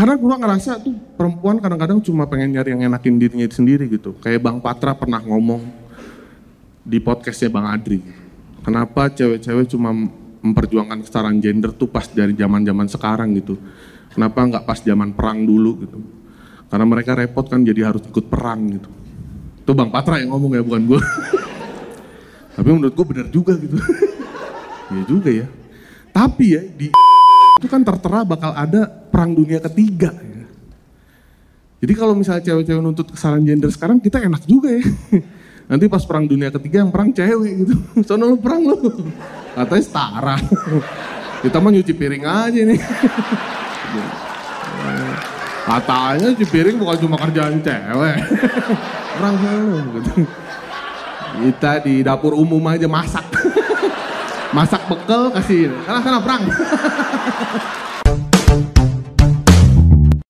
karena gue ngerasa tuh perempuan kadang-kadang cuma pengen nyari yang enakin dirinya sendiri gitu. Kayak Bang Patra pernah ngomong di podcastnya Bang Adri. Kenapa cewek-cewek cuma memperjuangkan kesetaraan gender tuh pas dari zaman-zaman sekarang gitu. Kenapa nggak pas zaman perang dulu gitu. Karena mereka repot kan jadi harus ikut perang gitu. Itu Bang Patra yang ngomong ya bukan gue. Tapi menurut gue benar juga gitu. Iya juga ya. Tapi ya di itu kan tertera bakal ada perang dunia ketiga. Ya. Jadi kalau misalnya cewek-cewek nuntut kesalahan gender sekarang kita enak juga ya. Nanti pas perang dunia ketiga yang perang cewek gitu. Soalnya lu perang lu. Katanya setara. Kita mah nyuci piring aja nih. Katanya nyuci piring bukan cuma kerjaan cewek. Perang lu gitu. Kita di dapur umum aja masak. Masak bekel kasih. Sana sana perang.